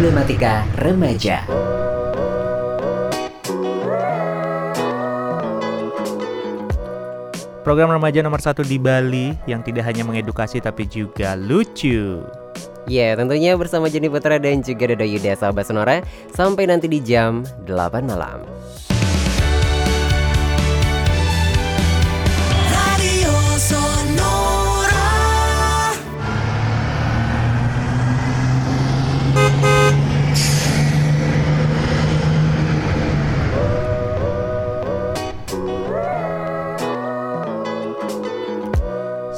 problematika remaja. Program remaja nomor satu di Bali yang tidak hanya mengedukasi tapi juga lucu. Ya, tentunya bersama Jenny Putra dan juga Dodo Yuda sahabat Sonora sampai nanti di jam 8 malam.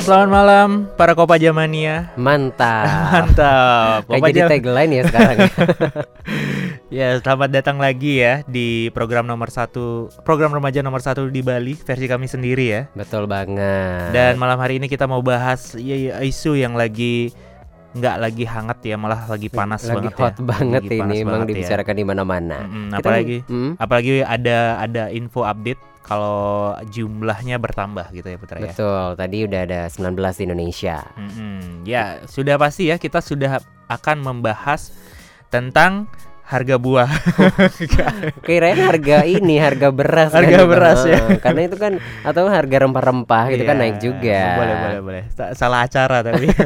Selamat malam para Kopaja Mania. Mantap. Mantap. Kayak jadi tagline ya sekarang. ya. Ya, selamat datang lagi ya di program nomor satu, program remaja nomor satu di Bali versi kami sendiri ya. Betul banget. Dan malam hari ini kita mau bahas ya, ya, isu yang lagi nggak lagi hangat ya, malah lagi panas lagi banget hot ya. banget Lagi panas ini, emang banget ya. dibicarakan di mana-mana. Mm-mm, Kita- apalagi Mm, apalagi ada ada info update kalau jumlahnya bertambah gitu ya Putra ya. betul. Tadi udah ada 19 di Indonesia. Mm-mm. Ya, sudah pasti ya kita sudah akan membahas tentang harga buah. Kirain harga ini, harga beras kan Harga gitu. beras ya. Heeh, Karena itu kan atau harga rempah-rempah gitu kan Iya, naik juga. Boleh, boleh, boleh. Sa- Salah acara tapi.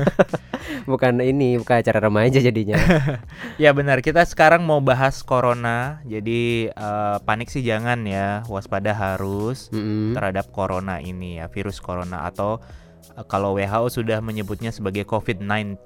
Bukan ini, bukan acara remaja jadinya. ya benar, kita sekarang mau bahas corona. Jadi eh, panik sih jangan ya, waspada harus Mm-mm. terhadap corona ini ya, virus corona atau eh, kalau WHO sudah menyebutnya sebagai COVID-19.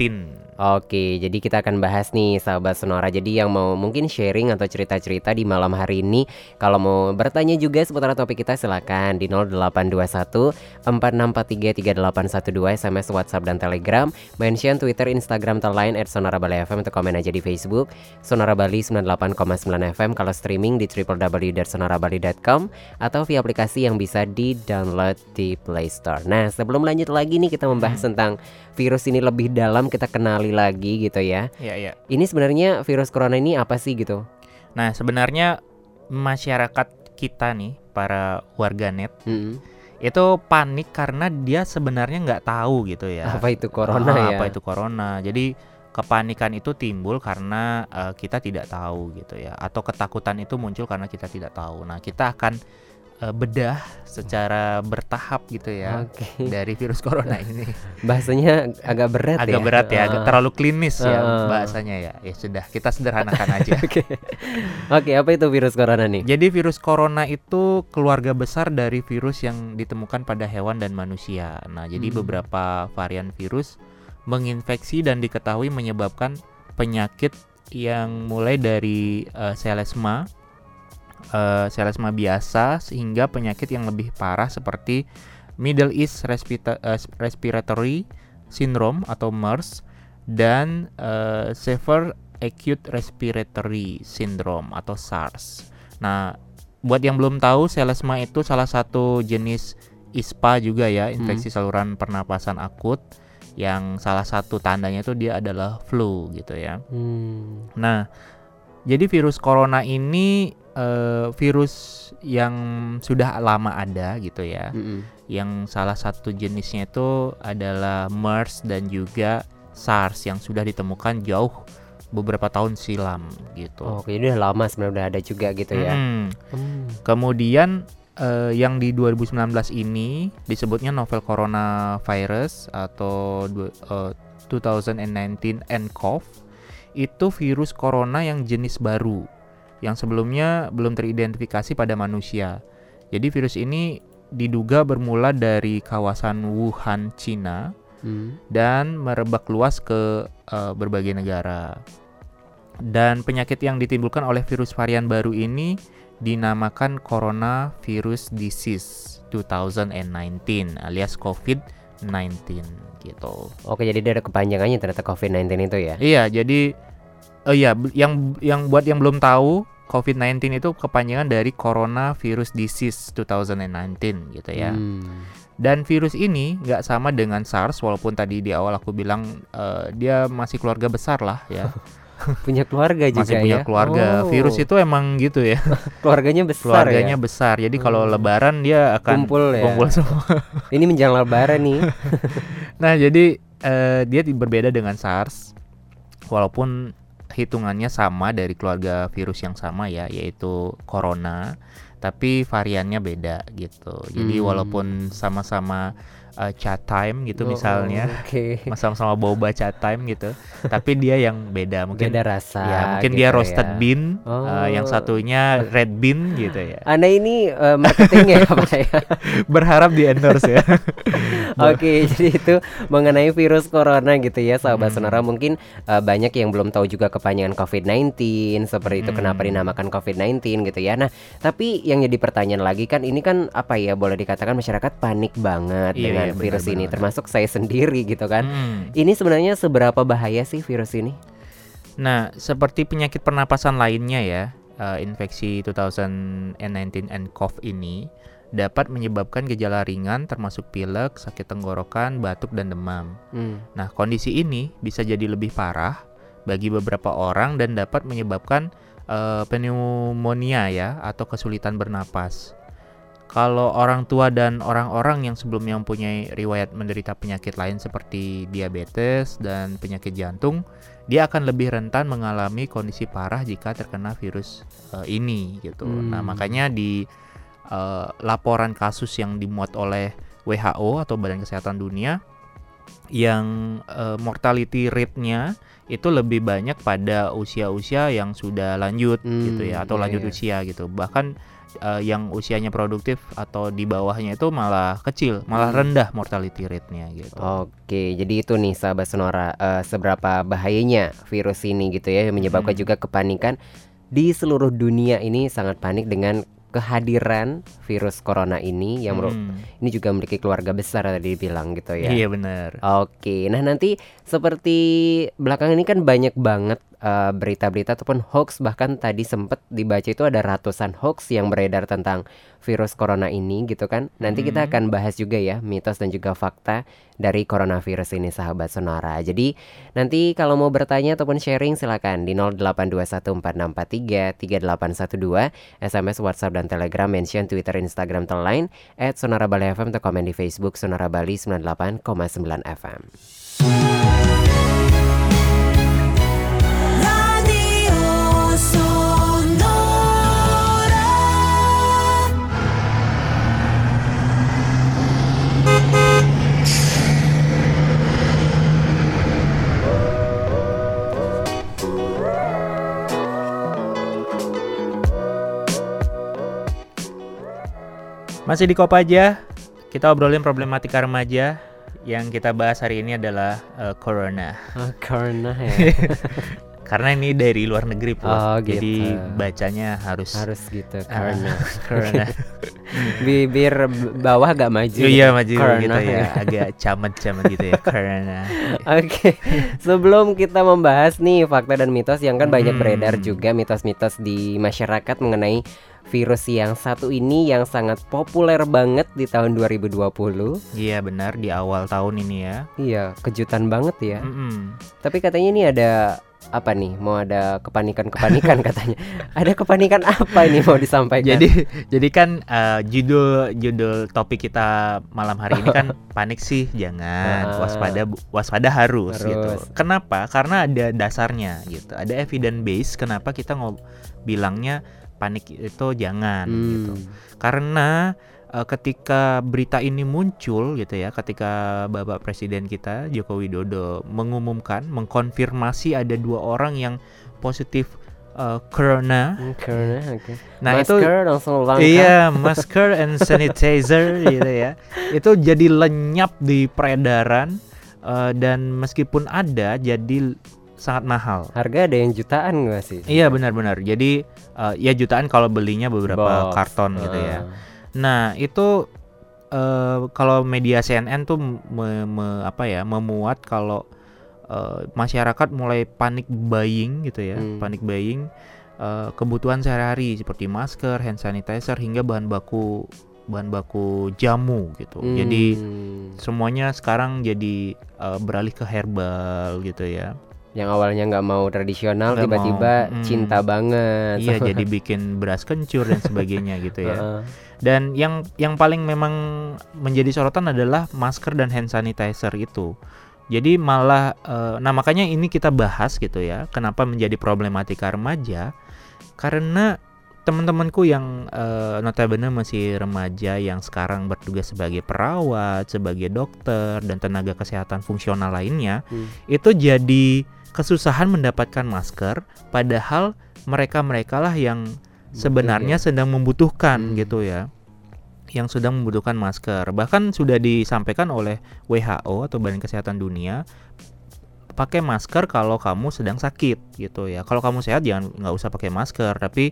Oke, jadi kita akan bahas nih sahabat Sonora. Jadi yang mau mungkin sharing atau cerita-cerita di malam hari ini, kalau mau bertanya juga seputar topik kita silakan di 0821 4643 3812 SMS, WhatsApp dan Telegram. Mention Twitter, Instagram, atau lain at Sonora Bali FM atau komen aja di Facebook Sonora Bali 98,9 FM kalau streaming di www.sonorabali.com atau via aplikasi yang bisa di-download di Play Store. Nah, sebelum lanjut lagi nih kita membahas tentang virus ini lebih dalam kita kenali lagi gitu ya. Ya, ya. Ini sebenarnya virus corona ini apa sih gitu? Nah, sebenarnya masyarakat kita nih, para warganet Mm. itu panik karena dia sebenarnya nggak tahu gitu ya. Apa itu corona Ah, ya? Apa itu corona? Jadi kepanikan itu timbul karena eh, kita tidak tahu gitu ya, atau ketakutan itu muncul karena kita tidak tahu. Nah, kita akan eh, bedah secara bertahap gitu ya Oke. dari virus corona ini. Bahasanya agak berat ya. agak berat ya, agak Ah. terlalu klinis ya Ah. bahasanya ya. Ya sudah, kita sederhanakan aja. Oke. Oke, apa itu virus corona nih? Jadi virus corona itu keluarga besar dari virus yang ditemukan pada hewan dan manusia. Nah, jadi Hmm. beberapa varian virus menginfeksi dan diketahui menyebabkan penyakit yang mulai dari eh, selesma, eh, selesma biasa sehingga penyakit yang lebih parah seperti Middle East Respita- eh, Respiratory Syndrome atau MERS dan eh, Severe Acute Respiratory Syndrome atau SARS. Nah, buat yang belum tahu, selesma itu salah satu jenis ISPA juga ya, infeksi saluran pernapasan akut yang salah satu tandanya itu dia adalah flu gitu ya. Hmm. Nah, jadi virus corona ini eh, virus yang sudah lama ada gitu ya. Mm-mm. Yang salah satu jenisnya itu adalah MERS dan juga SARS yang sudah ditemukan jauh beberapa tahun silam gitu. Oke, jadi udah lama sebenarnya udah ada juga gitu ya. Mm. Hmm. Kemudian eh, yang di 2019 ini disebutnya novel coronavirus atau eh, 2019 nCoV itu virus corona yang jenis baru yang sebelumnya belum teridentifikasi pada manusia. Jadi virus ini diduga bermula dari kawasan Wuhan, Cina Hmm. dan merebak luas ke eh, berbagai negara. Dan penyakit yang ditimbulkan oleh virus varian baru ini dinamakan coronavirus disease 2019 alias COVID-19 gitu. Oke, jadi dia ada kepanjangannya ternyata COVID-19 itu ya. Iya, jadi oh iya yang yang buat yang belum tahu COVID-19 itu kepanjangan dari coronavirus disease 2019 gitu ya. Hmm. Dan virus ini nggak sama dengan SARS walaupun tadi di awal aku bilang eh, dia masih keluarga besar lah ya. Punya keluarga juga masih punya ya. keluarga. Oh, Virus itu emang gitu ya. keluarganya besar Keluarganya ya. besar. Jadi kalau Hmm. lebaran dia akan Kumpul ya. kumpul semua. Ini menjelang lebaran nih. Nah, jadi eh, dia berbeda dengan SARS. walaupun hitungannya sama dari keluarga virus yang sama ya yaitu corona tapi variannya beda gitu jadi Hmm. walaupun sama-sama uh, chat time gitu Oh, misalnya Oke. sama-sama boba chat time gitu tapi dia yang beda mungkin Beda rasa. ya mungkin gitu dia roasted ya. bean uh, yang Oh. satunya red bean gitu ya Anda ini eh, marketingnya apa ya? berharap di endorse ya Oke, jadi itu mengenai virus corona gitu ya, sahabat Hmm. sonora. Mungkin eh, banyak yang belum tahu juga kepanjangan COVID-19 seperti itu kenapa Hmm. dinamakan COVID-19 gitu ya. Nah, tapi yang jadi pertanyaan lagi kan ini kan apa ya boleh dikatakan masyarakat panik banget Iya, dengan iya, benar, virus ini, benar. termasuk saya sendiri gitu kan. Hmm. Ini sebenarnya seberapa bahaya sih virus ini? Nah, seperti penyakit pernapasan lainnya ya, eh, infeksi 2019 nCoV ini dapat menyebabkan gejala ringan termasuk pilek, sakit tenggorokan, batuk dan demam. Hmm. Nah, kondisi ini bisa jadi lebih parah bagi beberapa orang dan dapat menyebabkan eh, pneumonia ya atau kesulitan bernapas. Kalau orang tua dan orang-orang yang sebelumnya mempunyai riwayat menderita penyakit lain seperti diabetes dan penyakit jantung, dia akan lebih rentan mengalami kondisi parah jika terkena virus eh, ini gitu. Hmm. Nah, makanya di eh, laporan kasus yang dimuat oleh WHO atau Badan Kesehatan Dunia yang eh, mortality rate-nya itu lebih banyak pada usia-usia yang sudah lanjut Hmm, gitu ya atau iya, lanjut iya. usia gitu. Bahkan eh, yang usianya produktif atau di bawahnya itu malah kecil, malah Hmm. rendah mortality rate-nya gitu. Oke, jadi itu nih sahabat sonora eh, seberapa bahayanya virus ini gitu ya yang menyebabkan Hmm. juga kepanikan di seluruh dunia ini sangat panik dengan kehadiran virus corona ini yang Hmm. ini juga memiliki keluarga besar tadi bilang gitu ya. Iya benar. Oke, nah nanti seperti belakangan ini kan banyak banget eh, berita-berita ataupun hoax bahkan tadi sempat dibaca itu ada ratusan hoax yang beredar tentang virus corona ini gitu kan. Nanti kita Hmm. akan bahas juga ya mitos dan juga fakta dari coronavirus ini sahabat sonora. Jadi nanti kalau mau bertanya ataupun sharing silakan di 082146433812 SMS WhatsApp dan Telegram mention Twitter Instagram terlain at Sonora Bali FM atau komen di Facebook Sonora Bali 98,9 FM. Masih di Kopaja, kita obrolin problematika remaja. Yang kita bahas hari ini adalah eh, corona. Oh, karena ya Karena ini dari luar negeri, Put. Oh, Jadi gitu. bacanya harus harus gitu Ah, karena corona. bibir bawah gak maju. Iya gitu. maju Corona gitu ya, agak camet-camet gitu ya corona. Oke, sebelum kita membahas nih fakta dan mitos yang kan banyak Hmm. beredar juga mitos-mitos di masyarakat mengenai virus yang satu ini yang sangat populer banget di tahun 2020. Iya benar di awal tahun ini ya. Iya, kejutan banget ya. Mm-mm. Tapi katanya ini ada apa nih? Mau ada kepanikan-kepanikan katanya. Ada kepanikan apa ini mau disampaikan? Jadi jadi kan eh, judul judul topik kita malam hari ini kan panik sih jangan Ah. waspada waspada harus, gitu. Harus. Kenapa? Karena ada dasarnya gitu. Ada evidence base kenapa kita ngob bilangnya panik itu jangan gitu. Hmm. Karena eh, ketika berita ini muncul gitu ya, ketika Bapak Presiden kita Joko Widodo mengumumkan, mengkonfirmasi ada dua orang yang positif eh, corona. Hmm, Karena oke. Nah itu Masker langsung langka. Iya, masker and sanitizer gitu ya. Itu jadi lenyap di peredaran eh, dan meskipun ada jadi sangat mahal. Harga ada yang jutaan gak sih? Iya benar-benar. Jadi eh, ya jutaan kalau belinya beberapa Box. karton gitu ya. Ah. Nah itu eh, kalau media CNN tuh me- me- apa ya memuat kalau eh, masyarakat mulai panik buying gitu ya, Hmm. panik buying eh, kebutuhan sehari-hari seperti masker, hand sanitizer hingga bahan baku bahan baku jamu gitu. Jadi Hmm. semuanya sekarang jadi eh, beralih ke herbal gitu ya. Yang awalnya nggak mau tradisional Nggak tiba-tiba mau, mm. cinta banget. Iya, jadi bikin beras kencur dan sebagainya gitu ya. Dan yang yang paling memang menjadi sorotan adalah masker dan hand sanitizer itu. Jadi malah eh, nah makanya ini kita bahas gitu ya. Kenapa menjadi problematika remaja? Karena teman-temanku yang eh, notabene masih remaja yang sekarang bertugas sebagai perawat, sebagai dokter dan tenaga kesehatan fungsional lainnya, Hmm. itu jadi kesusahan mendapatkan masker padahal mereka-mereka lah yang sebenarnya sedang membutuhkan Hmm. gitu ya. Yang sedang membutuhkan masker. Bahkan sudah disampaikan oleh WHO atau Badan Kesehatan Dunia pakai masker kalau kamu sedang sakit gitu ya. Kalau kamu sehat jangan nggak usah pakai masker. Tapi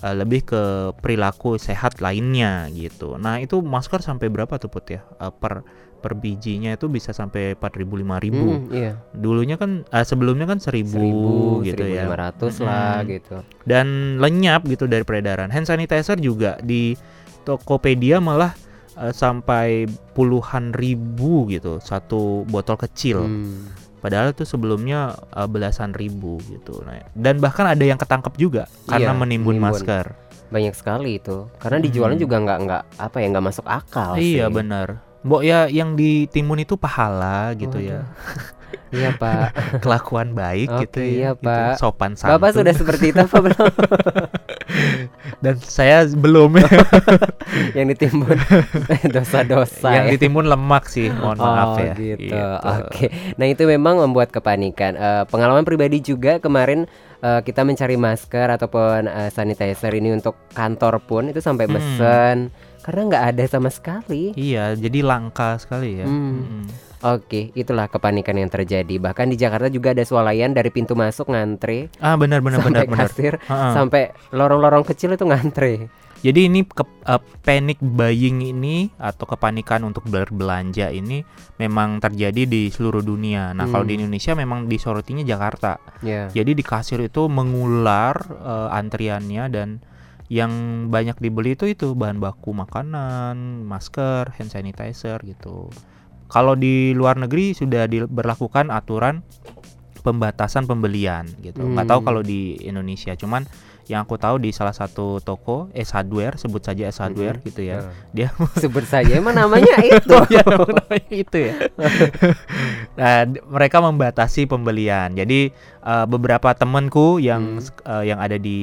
eh, lebih ke perilaku sehat lainnya gitu nah itu masker sampai berapa tuh put ya Eh, per per bijinya itu bisa sampai 4.000 5.000 Hmm, iya. dulunya kan eh, sebelumnya kan 1000 Seribu, gitu ya 1500 lah gitu. dan lenyap gitu dari peredaran. Hand sanitizer juga di Tokopedia malah eh, sampai puluhan ribu gitu satu botol kecil. Hmm. Padahal itu sebelumnya eh, belasan ribu gitu. Nah, dan bahkan ada yang ketangkep juga karena Iya, menimbun, menimbun. masker. Banyak sekali itu. Karena dijualnya Hmm. juga nggak nggak apa ya nggak masuk akal iya sih. benar. Mbok ya yang ditimbun itu pahala gitu ya. Iya pak. Kelakuan baik gitu Oke, ya. iya, gitu. Pak. Sopan santun. Bapak sudah seperti itu apa belum? dan saya belum yang ditimbun dosa-dosa yang ya. ditimbun lemak sih mohon maaf oh, ya gitu. Oke. Nah, itu memang membuat kepanikan. Eh, pengalaman pribadi juga kemarin eh, kita mencari masker ataupun eh, sanitizer ini untuk kantor pun itu sampai Hmm. Karena nggak ada sama sekali. iya jadi langka sekali ya Hmm. Mm. Oke, itulah kepanikan yang terjadi. Bahkan di Jakarta juga ada swalayan dari pintu masuk ngantre ah benar benar benar sampai benar kasir Ha-ha. sampai lorong-lorong kecil itu ngantre. jadi ini ke, eh, panic buying ini atau kepanikan untuk berbelanja ini memang terjadi di seluruh dunia nah kalau Hmm. di Indonesia memang disorotinya Jakarta Ya. jadi di kasir itu mengular eh, antriannya dan yang banyak dibeli itu itu bahan baku makanan, masker, hand sanitizer gitu. Kalau di luar negeri sudah diberlakukan aturan pembatasan pembelian gitu. Nggak tahu Hmm. kalau di Indonesia, cuman yang aku tahu di salah satu toko S Hardware, sebut saja S Hardware Mhm. gitu ya. Nah, Dia Sebut saja emang namanya itu. ya namanya itu ya. nah, mereka membatasi pembelian. Jadi eh, beberapa temanku yang Hmm. sek- eh, yang ada di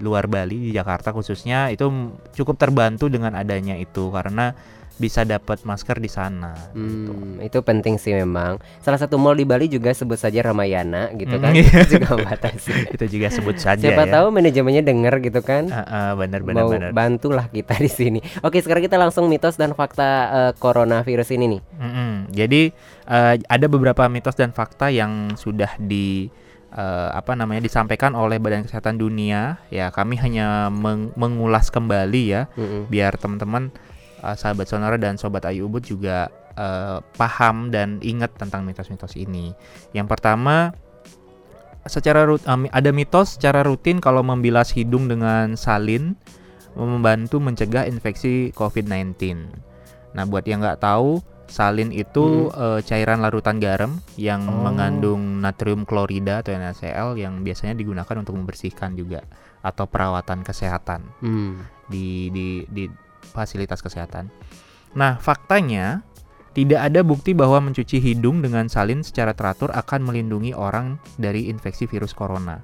luar Bali di Jakarta khususnya itu cukup terbantu dengan adanya itu karena bisa dapat masker di sana. gitu. Hmm, itu penting sih memang. Salah satu mall di Bali juga sebut saja Ramayana gitu kan. Hmm, iya. Itu juga membatasi. itu juga sebut saja Siapa ya. tahu manajemennya denger gitu kan. Ah, ah, benar benar Mau benar. bantulah kita di sini. Oke, sekarang kita langsung mitos dan fakta eh, coronavirus ini nih. Mm-mm. Jadi eh, ada beberapa mitos dan fakta yang sudah di eh, apa namanya disampaikan oleh Badan Kesehatan Dunia. Ya kami hanya meng- mengulas kembali ya Mm-mm. biar teman-teman eh, sahabat sonora dan sobat Ayu Ubud juga eh, paham dan ingat tentang mitos-mitos ini. Yang pertama secara rut- em, ada mitos secara rutin kalau membilas hidung dengan salin membantu mencegah infeksi COVID-19. Nah, buat yang nggak tahu, salin itu eh, cairan larutan garam yang Oh. mengandung natrium klorida atau NaCl yang biasanya digunakan untuk membersihkan juga atau perawatan kesehatan Hmm. di di di fasilitas kesehatan. Nah, faktanya tidak ada bukti bahwa mencuci hidung dengan salin secara teratur akan melindungi orang dari infeksi virus corona.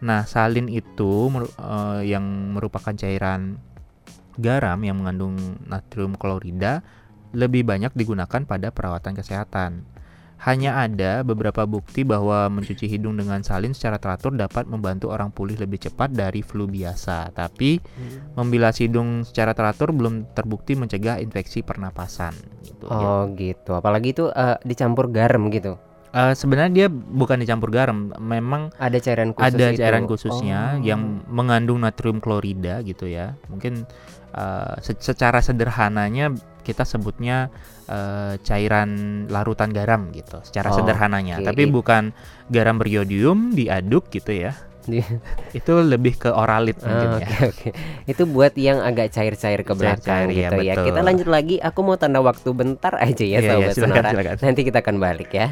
Nah, salin itu eh, yang merupakan cairan garam yang mengandung natrium klorida lebih banyak digunakan pada perawatan kesehatan. Hanya ada beberapa bukti bahwa mencuci hidung dengan salin secara teratur dapat membantu orang pulih lebih cepat dari flu biasa. Tapi membilas hidung secara teratur belum terbukti mencegah infeksi pernapasan. Gitu. Ya. Oh, gitu. Apalagi itu eh, dicampur garam gitu. Eh, sebenarnya dia bukan dicampur garam, memang Ada cairan khusus ada itu. cairan khususnya Oh. yang mengandung natrium klorida gitu ya. Mungkin se- secara sederhananya kita sebutnya eh, cairan larutan garam gitu, secara Oh, sederhananya. oke. Tapi bukan garam beriodium diaduk gitu ya. Itu lebih ke oralit Ah, mungkin Oke ya. oke. Itu buat yang agak cair-cair ke belakang Cair-cair, iya, gitu ya. betul. Kita lanjut lagi. Aku mau tanda waktu bentar aja ya, Iya, iya, sahabat silakan, silakan. Nanti kita akan balik ya.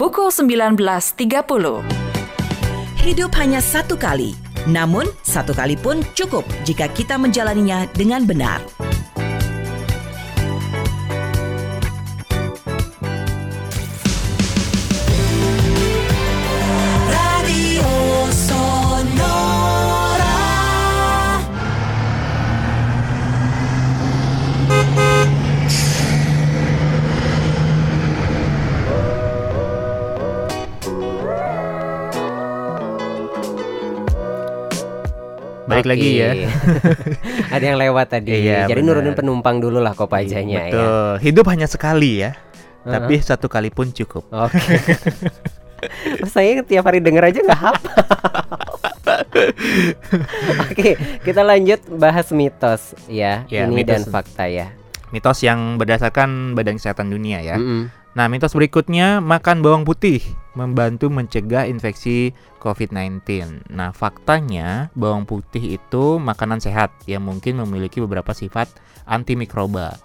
Pukul 19.30. Hidup hanya satu kali, Namun, satu kali pun cukup jika kita menjalaninya dengan benar. Balik lagi ya. Ada yang lewat tadi. Iya, Jadi benar. nurunin penumpang dulu lah kopajanya ya. Betul. Hidup hanya sekali ya. Uh-huh. Tapi satu kali pun cukup. Oke. Saya tiap hari denger aja nggak hafal. Oke, kita lanjut bahas mitos ya. Ya, Ini dan mitos. fakta ya. Mitos yang berdasarkan Badan Kesehatan Dunia ya. Mm-mm. Nah, mitos berikutnya makan bawang putih membantu mencegah infeksi COVID-19. Nah, faktanya bawang putih itu makanan sehat yang mungkin memiliki beberapa sifat antimikroba.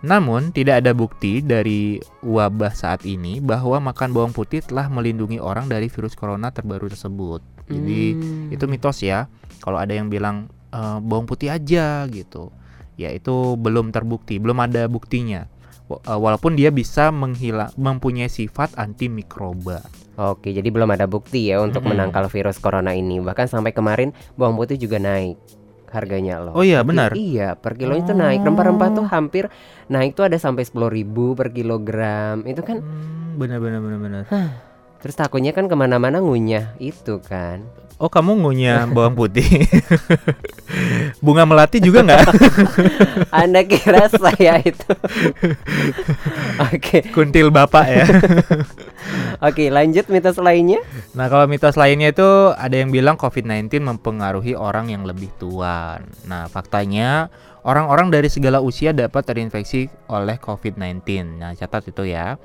Namun, tidak ada bukti dari wabah saat ini bahwa makan bawang putih telah melindungi orang dari virus corona terbaru tersebut. Jadi, Hmm. itu mitos ya. Kalau ada yang bilang "Eh, bawang putih aja gitu, ya itu belum terbukti, belum ada buktinya. Eh, Walaupun dia bisa menghilang, mempunyai sifat antimikroba. Oke, jadi belum ada bukti ya untuk Mm-mm. menangkal virus corona ini. Bahkan sampai kemarin bawang putih juga naik harganya loh. Oh iya, benar? Iya, per kilonya itu naik. Rempah-rempah tuh hampir naik tuh ada sampai 10.000 per kilogram. Itu kan Hmm, benar benar benar benar. terus takutnya kan ke mana-mana ngunyah itu kan. Oh kamu ngunyah bawang putih? Bunga melati juga nggak? Anda kira saya itu? Oke, Kuntil bapak ya. oke lanjut mitos lainnya. Nah kalau mitos lainnya itu ada yang bilang COVID-19 mempengaruhi orang yang lebih tua. Nah faktanya orang-orang dari segala usia dapat terinfeksi oleh COVID-19. Nah catat itu ya.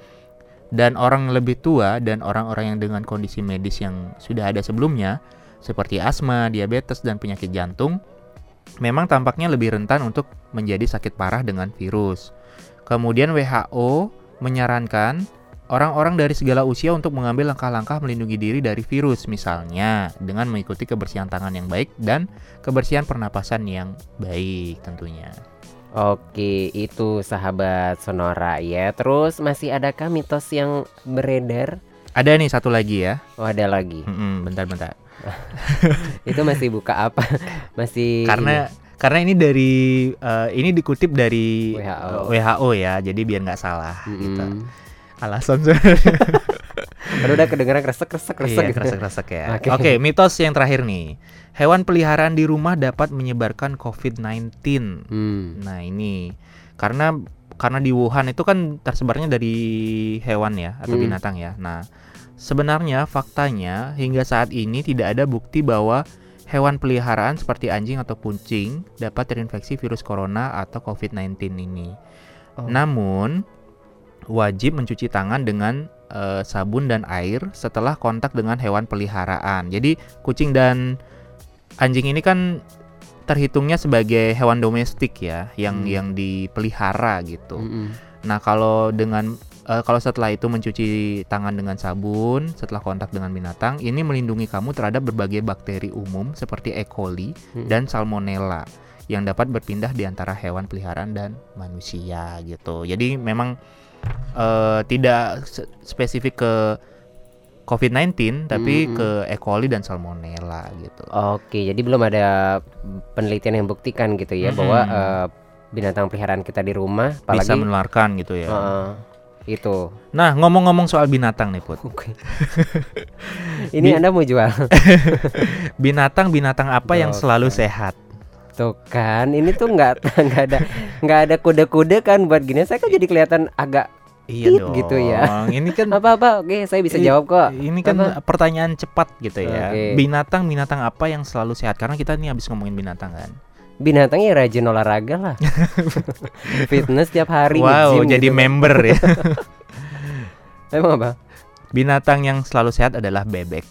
Dan orang lebih tua dan orang-orang yang dengan kondisi medis yang sudah ada sebelumnya seperti asma, diabetes dan penyakit jantung memang tampaknya lebih rentan untuk menjadi sakit parah dengan virus. Kemudian WHO menyarankan orang-orang dari segala usia untuk mengambil langkah-langkah melindungi diri dari virus, misalnya dengan mengikuti kebersihan tangan yang baik dan kebersihan pernapasan yang baik tentunya. Oke, itu sahabat Sonora ya. Terus masih adakah mitos yang beredar? Ada nih satu lagi ya. Oh, ada lagi. Bentar-bentar. Itu masih buka apa? Masih Karena karena ini dari eh, ini dikutip dari WHO. WHO ya, jadi biar nggak salah Mm-mm. gitu. Alasan sebenarnya. Aduh udah kedengeran kresek-kresek kresek Iya, gitu. kresek-kresek ya. Oke. Oke, mitos yang terakhir nih. Hewan peliharaan di rumah dapat menyebarkan COVID-19. Hmm. Nah, ini karena karena di Wuhan itu kan tersebarnya dari hewan ya atau Hmm. binatang ya. Nah, sebenarnya faktanya hingga saat ini tidak ada bukti bahwa hewan peliharaan seperti anjing atau kucing dapat terinfeksi virus corona atau COVID-19 ini. Oh. Namun, wajib mencuci tangan dengan eh, sabun dan air setelah kontak dengan hewan peliharaan. Jadi, kucing dan anjing ini kan terhitungnya sebagai hewan domestik ya, yang Hmm. yang dipelihara gitu. Mm-mm. Nah, kalau dengan eh, kalau setelah itu mencuci tangan dengan sabun setelah kontak dengan binatang, ini melindungi kamu terhadap berbagai bakteri umum seperti E. coli Mm-mm. dan salmonella yang dapat berpindah di antara hewan peliharaan dan manusia gitu. Jadi memang eh, tidak spesifik ke COVID-19 tapi Mm-mm. ke E. coli dan salmonella gitu. Oke, jadi belum ada penelitian yang buktikan gitu ya bahwa Mm-mm. eh, binatang peliharaan kita di rumah Bisa apalagi menularkan gitu ya. Heeh, itu. Nah, ngomong-ngomong soal binatang nih, Put. Oke. Ini Bi- Anda mau jual? Binatang-binatang apa yang selalu sehat? Tuh kan, ini tuh nggak nggak ada nggak ada kuda-kuda kan buat gini. Saya kan jadi kelihatan agak Iya dong. gitu ya. Ini kan apa-apa. Oke, saya bisa jawab kok. Ini kan Apa? pertanyaan cepat gitu ya. Oke. Binatang-binatang apa yang selalu sehat? Karena kita nih habis ngomongin binatang kan. Binatangnya rajin olahraga lah. Fitness tiap hari wow, jadi gitu. member ya. Emang apa? Binatang yang selalu sehat adalah bebek.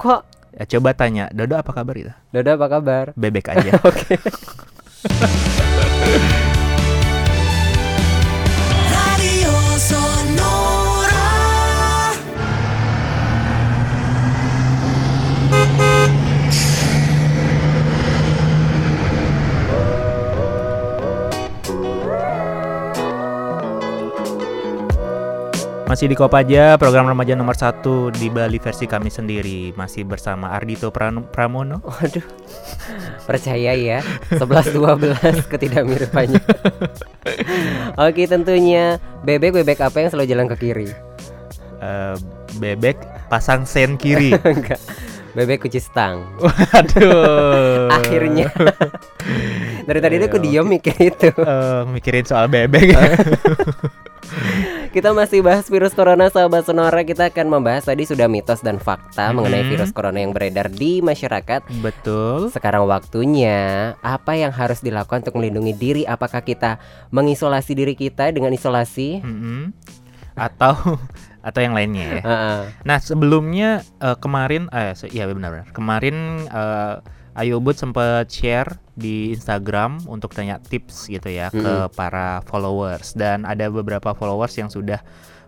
Kok Ya, coba tanya, Dodo apa kabar itu? Dodo apa kabar? Bebek aja. Oke. Masih di Kopaja, program remaja nomor satu di Bali versi kami sendiri. Masih bersama Ardito Pran- Pramono. Waduh. Percaya ya, 11-12 ketidakmiripannya. Oke, tentunya bebek-bebek apa yang selalu jalan ke kiri? Eh, bebek pasang sen kiri. Enggak. Bebek kuci stang. Aduh. Akhirnya. Dari tadi aku diam mikir itu. Eh, mikirin soal bebek. Kita masih bahas virus corona sahabat sonora Kita akan membahas tadi sudah mitos dan fakta mengenai Mhm. virus corona yang beredar di masyarakat Betul. Sekarang waktunya apa yang harus dilakukan untuk melindungi diri Apakah kita mengisolasi diri kita dengan isolasi? Mm-mm. Atau atau yang lainnya ya. Heeh. Nah sebelumnya eh, kemarin, eh se- iya benar-benar kemarin eh, Ayu Bud sempat share di Instagram untuk tanya tips gitu ya ke Mm-mm. para followers dan ada beberapa followers yang sudah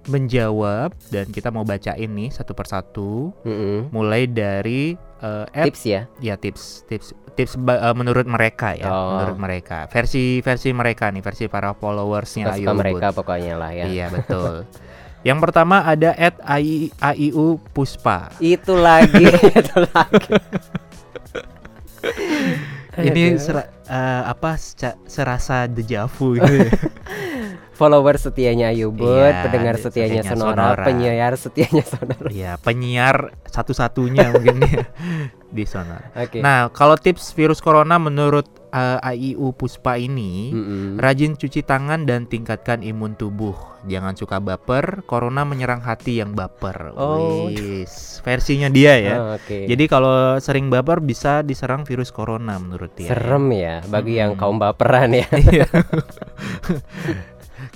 menjawab dan kita mau baca ini satu persatu Mm-mm. mulai dari eh, at- Tips ya ya tips tips tips eh, menurut mereka ya Oh. menurut mereka versi versi mereka nih versi para followersnya Suka Ayu Bud. mereka pokoknya lah ya Iya betul. Yang pertama ada at AI, AIU Puspa. Itu lagi Itu lagi Ini Aduh. sera- eh, apa serasa dejavu gitu. Follower setianya Ayu Bud Iya, Pendengar de- setianya setianya Sonora, Sonora. Penyiar setianya Sonora Iya, penyiar satu-satunya mungkin ya di sana. Oke Nah, kalau tips virus corona menurut eh, AIU Puspa ini, Mm-mm. rajin cuci tangan dan tingkatkan imun tubuh. Jangan suka baper, corona menyerang hati yang baper. Oh. Wis, versinya dia ya. Oh, Oke Jadi kalau sering baper bisa diserang virus corona menurut dia. Serem ya bagi yang Mm-mm. kaum baperan ya Iya.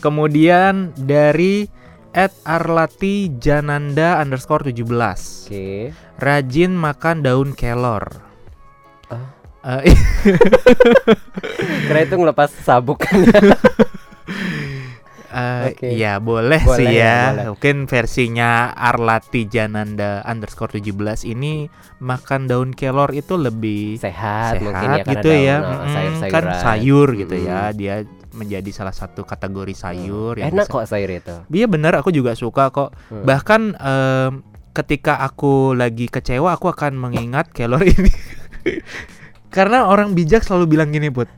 Kemudian dari at Arlati Jananda underscore 17 Oke Rajin makan daun kelor Ah. Eh, Kira itu ngelepas sabuk kan ya eh, Oke. Ya boleh, Boleh sih ya, ya, boleh. Mungkin versinya Arlati Jananda underscore 17 ini Makan daun kelor itu lebih Sehat, sehat mungkin ya gitu ya daun, oh, Mm, sayur-sayuran. Kan sayur gitu Mm-mm. ya Dia menjadi salah satu kategori sayur yang Enak bisa- kok sayur itu Iya bener aku juga suka kok. Hmm. Bahkan em, ketika aku lagi kecewa aku akan mengingat kelor ini. Karena orang bijak selalu bilang gini, Put.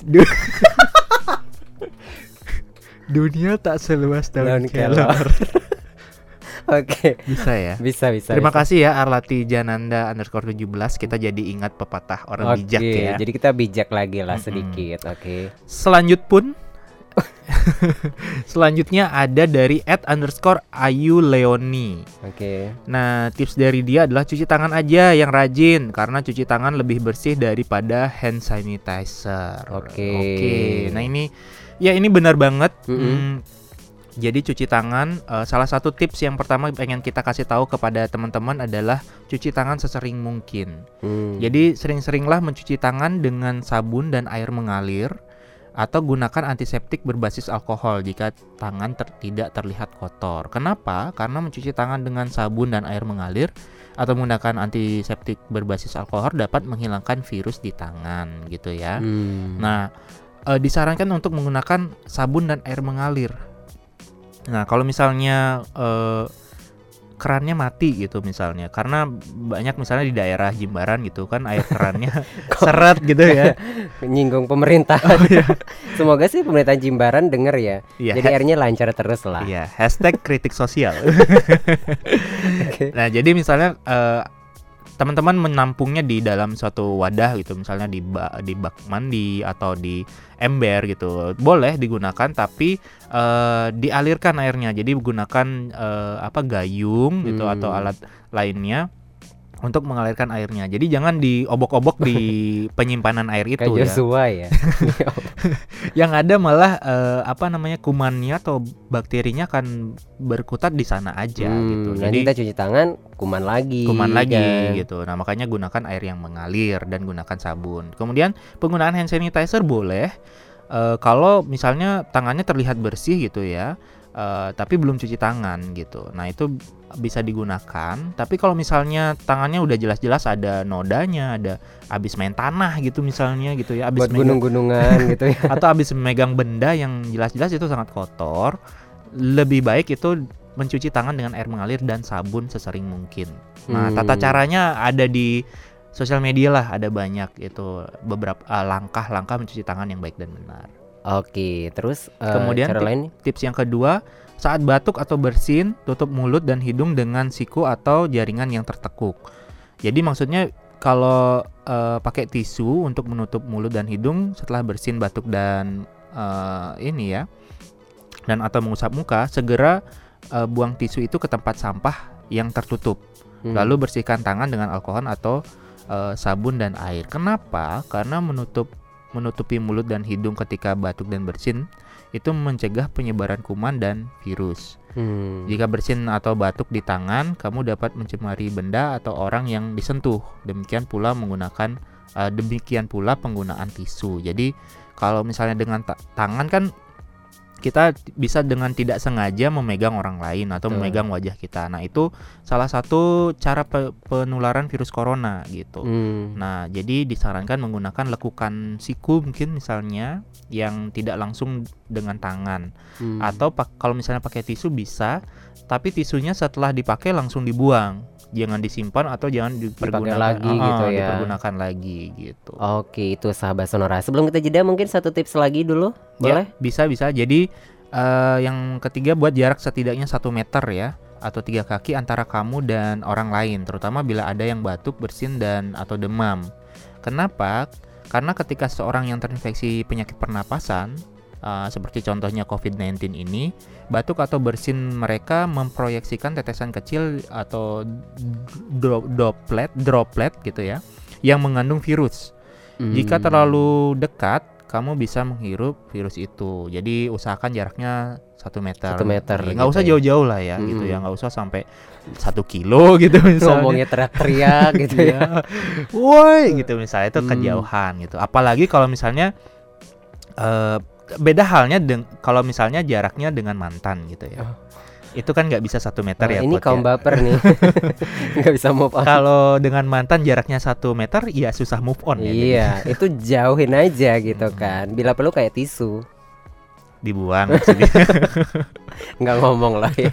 Du- Dunia tak seluas daun, Daun kelor. kelor. Oke Bisa ya. Bisa bisa Terima bisa. kasih ya Arlati Jananda underscore 17 Kita jadi ingat pepatah orang Oke, bijak ya jadi kita bijak lagi lah sedikit. Oke. Selanjut pun Selanjutnya ada dari at underscore Ayu Leoni Oke. Nah, tips dari dia adalah cuci tangan aja yang rajin karena cuci tangan lebih bersih daripada hand sanitizer. Oke. Oke. Nah, ini ya ini benar banget. Mm-mm. Hmm, jadi cuci tangan eh, salah satu tips yang pertama pengen kita kasih tahu kepada teman-teman adalah cuci tangan sesering mungkin. Hmm. Jadi sering-seringlah mencuci tangan dengan sabun dan air mengalir atau gunakan antiseptik berbasis alkohol jika tangan ter- tidak terlihat kotor. Kenapa? Karena mencuci tangan dengan sabun dan air mengalir atau menggunakan antiseptik berbasis alkohol dapat menghilangkan virus di tangan gitu ya. Hmm. Nah, eh, disarankan untuk menggunakan sabun dan air mengalir. Nah, kalau misalnya eh, kerannya mati gitu misalnya, karena banyak misalnya di daerah Jimbaran gitu kan air kerannya seret gitu ya. nyinggung pemerintah. Semoga sih pemerintah Jimbaran denger ya. Iya, Jadi airnya lancar terus lah. Iya, hashtag kritik sosial. Oke. nah, jadi misalnya eh, teman-teman menampungnya di dalam suatu wadah gitu, misalnya di ba- di bak mandi atau di ember gitu, boleh digunakan, tapi eh, dialirkan airnya. Jadi gunakan eh, apa gayung gitu Hmm. atau alat lainnya untuk mengalirkan airnya. Jadi jangan diobok-obok di penyimpanan air itu Kayak ya. Joshua ya. Yang ada malah eh, apa namanya kumannya atau bakterinya akan berkutat di sana aja Hmm, gitu. Jadi kita cuci tangan kuman lagi. kuman lagi kan. gitu. Nah, makanya gunakan air yang mengalir dan gunakan sabun. Kemudian penggunaan hand sanitizer boleh eh, kalau misalnya tangannya terlihat bersih gitu ya. Eh, tapi belum cuci tangan gitu. Nah, itu bisa digunakan. Tapi kalau misalnya tangannya udah jelas-jelas ada nodanya, ada abis main tanah gitu misalnya gitu ya, abis Buat gunung-gunungan gitu ya. atau habis memegang benda yang jelas-jelas itu sangat kotor, lebih baik itu mencuci tangan dengan air mengalir dan sabun sesering mungkin. Nah, tata Hmm. caranya ada di sosial media lah, ada banyak itu beberapa uh, langkah-langkah mencuci tangan yang baik dan benar. Oke, terus eh, Kemudian cara lain Tips yang kedua, saat batuk atau bersin, tutup mulut dan hidung dengan siku atau jaringan yang tertekuk. Jadi maksudnya kalau eh, pakai tisu untuk menutup mulut dan hidung setelah bersin, batuk dan eh, ini ya, dan atau mengusap muka, segera eh, buang tisu itu ke tempat sampah yang tertutup. Hmm. Lalu bersihkan tangan dengan alkohol atau eh, sabun dan air. Kenapa? Karena menutup menutupi mulut dan hidung ketika batuk dan bersin itu mencegah penyebaran kuman dan virus. Hmm. Jika bersin atau batuk di tangan, kamu dapat mencemari benda atau orang yang disentuh. Demikian pula menggunakan eh, demikian pula penggunaan tisu. Jadi kalau misalnya dengan ta- tangan kan kita bisa dengan tidak sengaja memegang orang lain atau Betul. memegang wajah kita. Nah, itu salah satu cara pe- penularan virus corona gitu. Hmm. Nah, jadi disarankan menggunakan lekukan siku mungkin misalnya yang tidak langsung dengan tangan Hmm. atau kalau misalnya pakai tisu bisa, tapi tisunya setelah dipakai langsung dibuang. Jangan disimpan atau jangan dipergunakan lagi Ah, gitu ya. Dipergunakan lagi gitu. Oke, itu sahabat Sonora. Sebelum kita jeda mungkin satu tips lagi dulu, Ya, boleh? bisa bisa. Jadi eh, yang ketiga buat jarak setidaknya satu meter ya atau tiga kaki antara kamu dan orang lain, terutama bila ada yang batuk, bersin dan atau demam. Kenapa? Karena ketika seorang yang terinfeksi penyakit pernapasan eh, seperti contohnya COVID-19 ini, batuk atau bersin mereka memproyeksikan tetesan kecil atau dro- droplet droplet gitu ya yang mengandung virus. Jika Hmm. terlalu dekat, kamu bisa menghirup virus itu. Jadi usahakan jaraknya satu meter. Satu meter Iya, gitu Nggak usah ya. jauh-jauh lah ya, gitu Mm-mm. ya. Nggak usah sampai satu kilo gitu misalnya. ngomongnya teriak-teriak gitu ya. Iya. Woi, gitu misalnya itu Hmm. kejauhan gitu. Apalagi kalau misalnya eh, beda halnya kalau misalnya jaraknya dengan mantan gitu ya. Oh. Itu kan nggak bisa satu meter Wah, ya. ini kaum ya. baper nih. Nggak bisa move on. Kalau dengan mantan jaraknya satu meter, ya susah move on ya. jadi Iya, itu jauhin aja gitu kan. Bila perlu kayak tisu. dibuang. Nggak ngomong lah ya.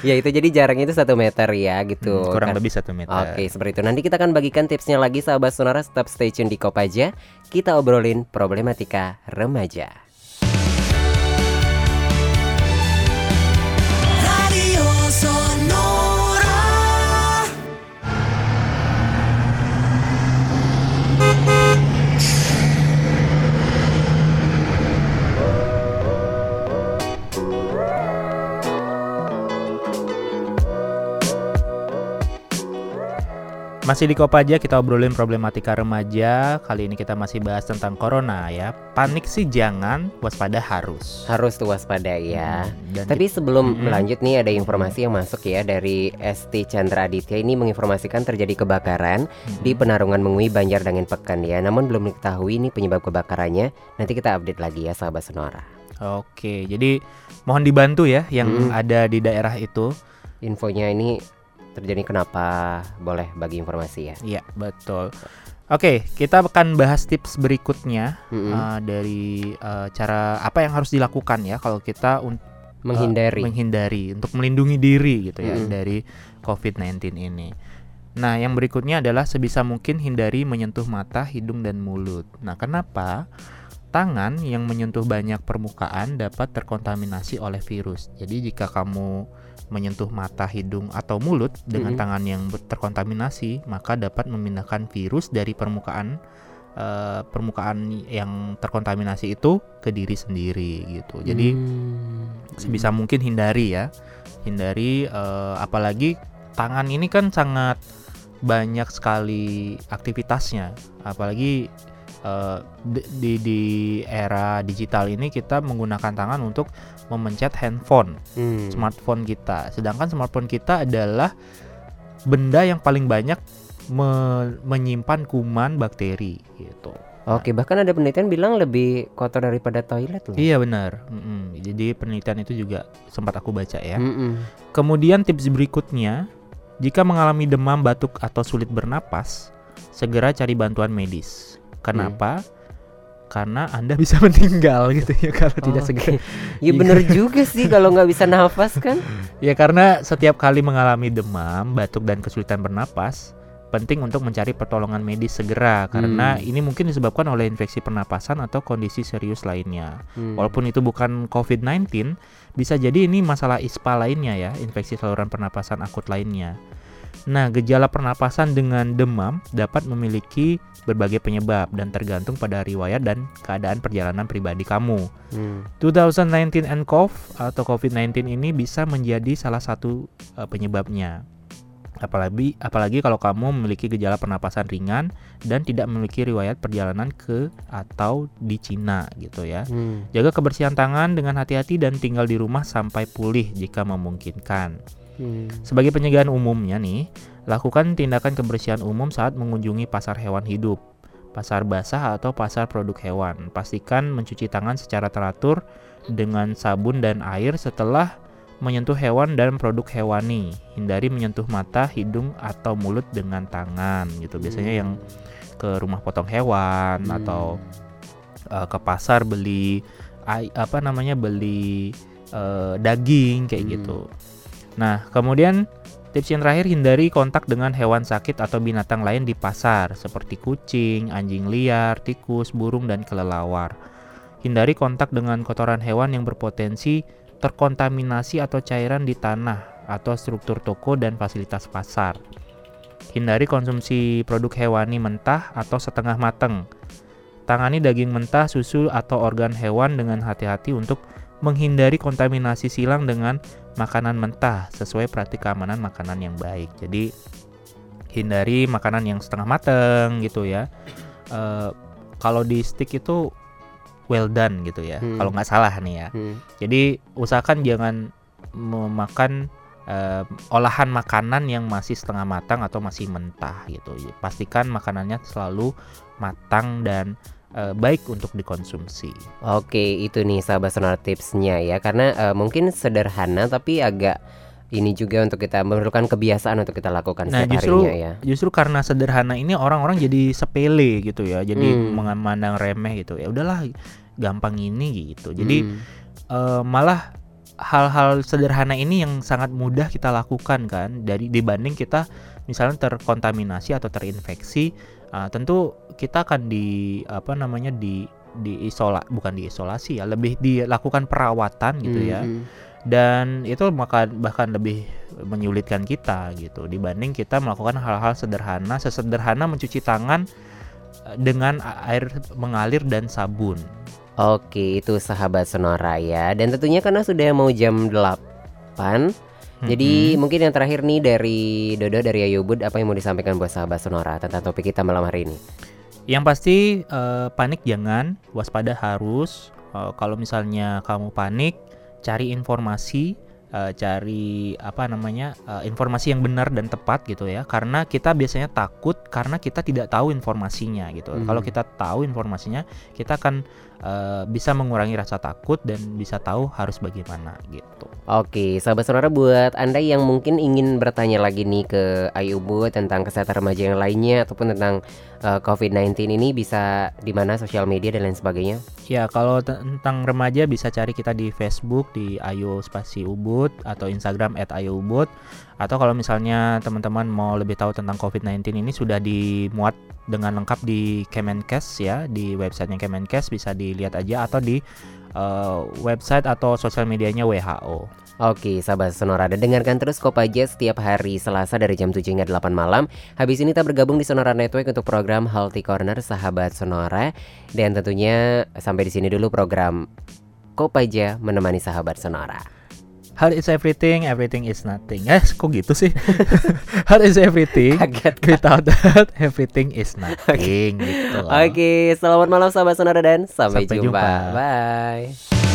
ya itu jadi jaraknya itu satu meter ya gitu. Hmm, kurang Kan- lebih satu meter. Oke, seperti itu. Nanti kita akan bagikan tipsnya lagi sahabat Sonora. Tetap stay tune di Kopaja. Kita obrolin problematika remaja. Masih di Kopaja kita obrolin problematika remaja. Kali ini kita masih bahas tentang corona ya. Panik sih jangan, waspada harus. Harus tuh waspada ya. Hmm, Dan Tapi sebelum Mm-mm. melanjut nih ada informasi yang masuk ya dari ST Chandra Aditya ini menginformasikan terjadi kebakaran kita- di Penarungan Mengui Banjar Dangin Pekan ya. Namun belum diketahui nih penyebab kebakarannya. Nanti kita update lagi ya sahabat Sonora. Oke, jadi mohon dibantu ya yang Mm. ada di daerah itu. Infonya ini terjadi kenapa? Boleh bagi informasi ya. Iya, betul. Oke, kita akan bahas tips berikutnya Mm-mm. uh, dari uh, cara apa yang harus dilakukan ya kalau kita un- Menghindari. uh, menghindari untuk melindungi diri gitu ya Mm-mm. dari COVID-19 ini. Nah, yang berikutnya adalah sebisa mungkin hindari menyentuh mata, hidung dan mulut. Nah, kenapa? Tangan yang menyentuh banyak permukaan dapat terkontaminasi oleh virus. Jadi jika kamu menyentuh mata, hidung atau mulut dengan Mm-mm. tangan yang terkontaminasi, maka dapat memindahkan virus dari permukaan eh, permukaan yang terkontaminasi itu ke diri sendiri gitu. Jadi Hmm. sebisa mungkin hindari ya hindari eh, apalagi tangan ini kan sangat banyak sekali aktivitasnya apalagi eh, di, di di era digital ini kita menggunakan tangan untuk memencet handphone Hmm. smartphone kita sedangkan smartphone kita adalah benda yang paling banyak me- menyimpan kuman bakteri gitu Oke, bahkan ada penelitian bilang lebih kotor daripada toilet loh. iya benar Mm-mm. jadi penelitian itu juga sempat aku baca ya Mm-mm. Kemudian tips berikutnya, jika mengalami demam, batuk atau sulit bernapas, segera cari bantuan medis. Kenapa? karena Anda bisa meninggal gitu ya kalau tidak Oke. segera. Ya bener juga sih kalau nggak bisa nafas kan. Ya karena setiap kali mengalami demam, batuk dan kesulitan bernapas, penting untuk mencari pertolongan medis segera karena Hmm. ini mungkin disebabkan oleh infeksi pernapasan atau kondisi serius lainnya. Hmm. Walaupun itu bukan COVID-19, bisa jadi ini masalah ISPA lainnya ya, infeksi saluran pernapasan akut lainnya. Nah, gejala pernapasan dengan demam dapat memiliki berbagai penyebab dan tergantung pada riwayat dan keadaan perjalanan pribadi kamu. Hmm. 2019 nCoV atau COVID-19 ini bisa menjadi salah satu eh, penyebabnya. Apalagi apalagi kalau kamu memiliki gejala pernapasan ringan dan tidak memiliki riwayat perjalanan ke atau di Cina gitu ya. Hmm. Jaga kebersihan tangan dengan hati-hati dan tinggal di rumah sampai pulih jika memungkinkan. Hmm. Sebagai pencegahan umumnya nih, lakukan tindakan kebersihan umum saat mengunjungi pasar hewan hidup, pasar basah atau pasar produk hewan. Pastikan mencuci tangan secara teratur dengan sabun dan air setelah menyentuh hewan dan produk hewani. Hindari menyentuh mata, hidung atau mulut dengan tangan gitu. Biasanya yang ke rumah potong hewan Hmm. atau uh, ke pasar beli apa namanya beli uh, daging kayak Hmm. gitu. Nah, kemudian tips yang terakhir hindari kontak dengan hewan sakit atau binatang lain di pasar seperti kucing, anjing liar, tikus, burung dan kelelawar. Hindari kontak dengan kotoran hewan yang berpotensi terkontaminasi atau cairan di tanah atau struktur toko dan fasilitas pasar. Hindari konsumsi produk hewani mentah atau setengah matang. Tangani daging mentah, susu, atau organ hewan dengan hati-hati untuk menghindari kontaminasi silang dengan makanan mentah sesuai praktik keamanan makanan yang baik. Jadi hindari makanan yang setengah matang gitu ya. Eh, kalau di stick itu well done gitu ya. Hmm. Kalau nggak salah nih ya. Hmm. Jadi usahakan jangan memakan eh, olahan makanan yang masih setengah matang atau masih mentah gitu. Pastikan makanannya selalu matang dan eh, baik untuk dikonsumsi. Oke, itu nih sahabat sonar tipsnya ya. Karena eh, mungkin sederhana tapi agak ini juga untuk kita memerlukan kebiasaan untuk kita lakukan Nah, setiap justru harinya ya. justru karena sederhana ini orang-orang jadi sepele gitu ya. Jadi Hmm. memandang remeh gitu. Ya udahlah gampang ini gitu. Jadi Hmm. eh, malah hal-hal sederhana ini yang sangat mudah kita lakukan kan dari dibanding kita misalnya terkontaminasi atau terinfeksi ah, tentu kita akan di apa namanya di di isola bukan diisolasi ya lebih dilakukan perawatan gitu ya Hmm. dan itu maka bahkan lebih menyulitkan kita gitu dibanding kita melakukan hal-hal sederhana sesederhana mencuci tangan eh, dengan air mengalir dan sabun Oke, itu sahabat Sonora ya. Dan tentunya karena sudah mau jam 8 Jadi mungkin yang terakhir nih dari Dodo dari Ayubud apa yang mau disampaikan buat sahabat Sonora tentang topik kita malam hari ini? Yang pasti eh, panik jangan, waspada harus. Eh, kalau misalnya kamu panik, cari informasi, eh, cari apa namanya eh, informasi yang benar dan tepat gitu ya. Karena kita biasanya takut karena kita tidak tahu informasinya gitu. Mhm. Kalau kita tahu informasinya, kita akan eh, bisa mengurangi rasa takut dan bisa tahu harus bagaimana gitu. Oke, sahabat Sonora buat Anda yang mungkin ingin bertanya lagi nih ke Ayubud tentang kesehatan remaja yang lainnya ataupun tentang eh, COVID-19 ini bisa di mana sosial media dan lain sebagainya. Ya, kalau tentang remaja bisa cari kita di Facebook di Ayo Spasi Ubud atau Instagram @ayoubud atau kalau misalnya teman-teman mau lebih tahu tentang COVID-19 ini sudah dimuat dengan lengkap di Kemenkes ya, di websitenya Kemenkes bisa dilihat aja atau di eh, website atau sosial medianya WHO. Oke, sahabat Sonora, dan dengarkan terus Kopaja setiap hari Selasa dari jam 7 hingga 8 malam. Habis ini kita bergabung di Sonora Network untuk program Healthy Corner Sahabat Sonora. Dan tentunya sampai di sini dulu program Kopaja menemani sahabat Sonora. Heart is everything, everything is nothing. Eh, kok gitu sih? Heart is everything. Kaget. Without that, everything is nothing gitu loh. Oke, selamat malam sahabat Sonora dan sampai, Sampai jumpa. jumpa. Bye.